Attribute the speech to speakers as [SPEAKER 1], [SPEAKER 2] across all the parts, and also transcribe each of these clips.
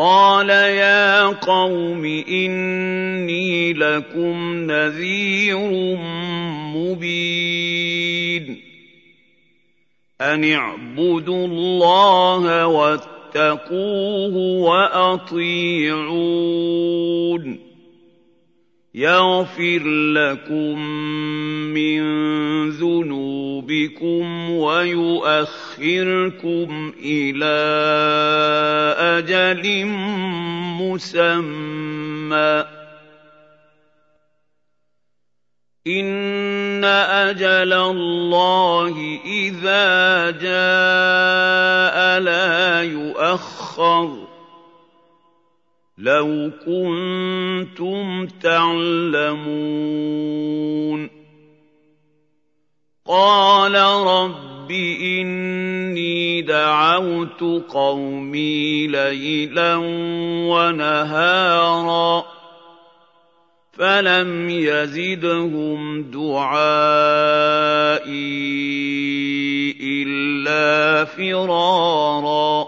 [SPEAKER 1] قال يا قوم إني لكم نذير مبين. أن اعبدوا الله واتقوه وأطيعون. يغفر لكم من ذنوبكم ويؤخركم إلى أجل مسمى. إن أجل الله إذا جاء لا يؤخر. لو كنتم تعلمون قال رب اني دعوت قومي ليلا ونهارا فلم يزدهم دعائي الا فرارا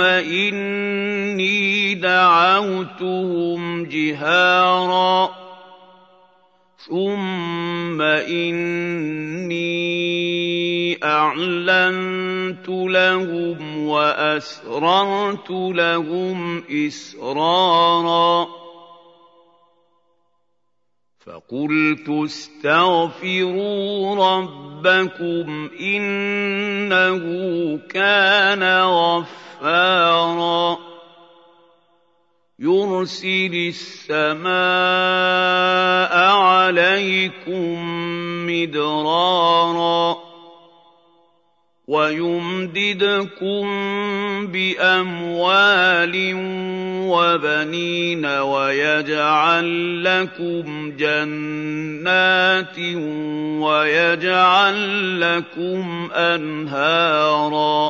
[SPEAKER 1] ثم إني دعوتهم جهارا. ثم إني أعلنت لهم وأسررت لهم إسرارا. فقلت استغفروا ربكم إنه كان غفارا. يرسل السماء عليكم مدرارا. ويمددكم بأموال وبنين ويجعل لكم جنات ويجعل لكم أنهارا.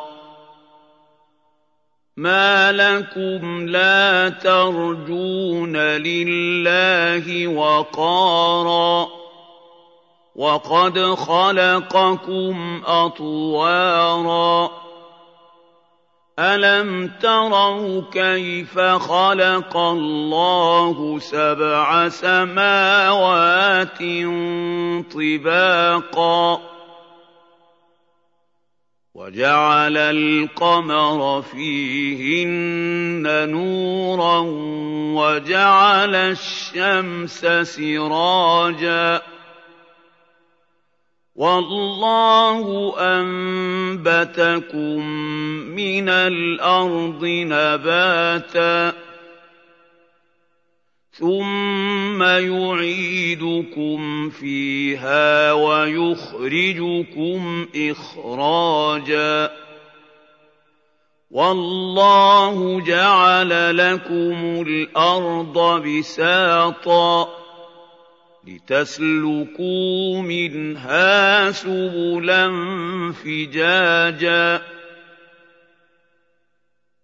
[SPEAKER 1] ما لكم لا ترجون لله وقارا وقد خلقكم اطوارا الم تروا كيف خلق الله سبع سماوات طباقا وجعل القمر فيهن نورا وجعل الشمس سراجا والله أنبتكم من الأرض نباتا ثم يعيدكم فيها ويخرجكم اخراجا والله جعل لكم الأرض بساطا لتسلكوا منها سبلا فجاجا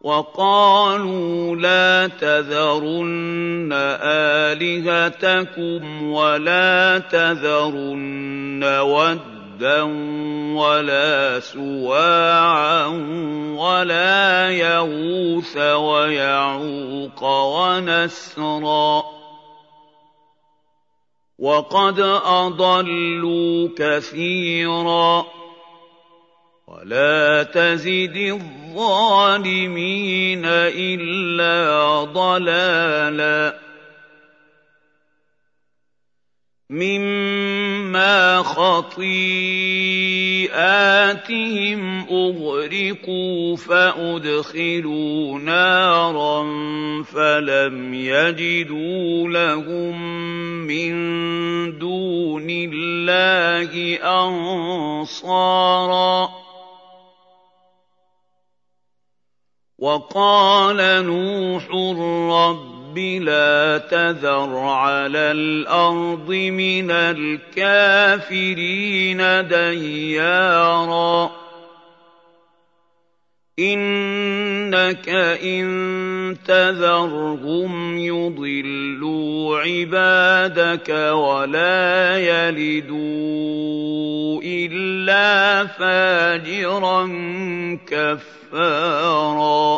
[SPEAKER 1] وقالوا لا تذرن آلهتكم ولا تذرن ودا ولا سواعا ولا يغوث ويعوق ونسرا. وقد أضلوا كثيرا. ولا تزد الظالمين إلا ضلالا مما خطيئاتهم أغرقوا فأدخلوا نارا فلم يجدوا لهم من دون الله أنصاراً وقال نوح رب لا تذر على الأرض من الكافرين ديارا انك ان تذرهم يضلوا عبادك ولا يلدوا الا فاجرا كفارا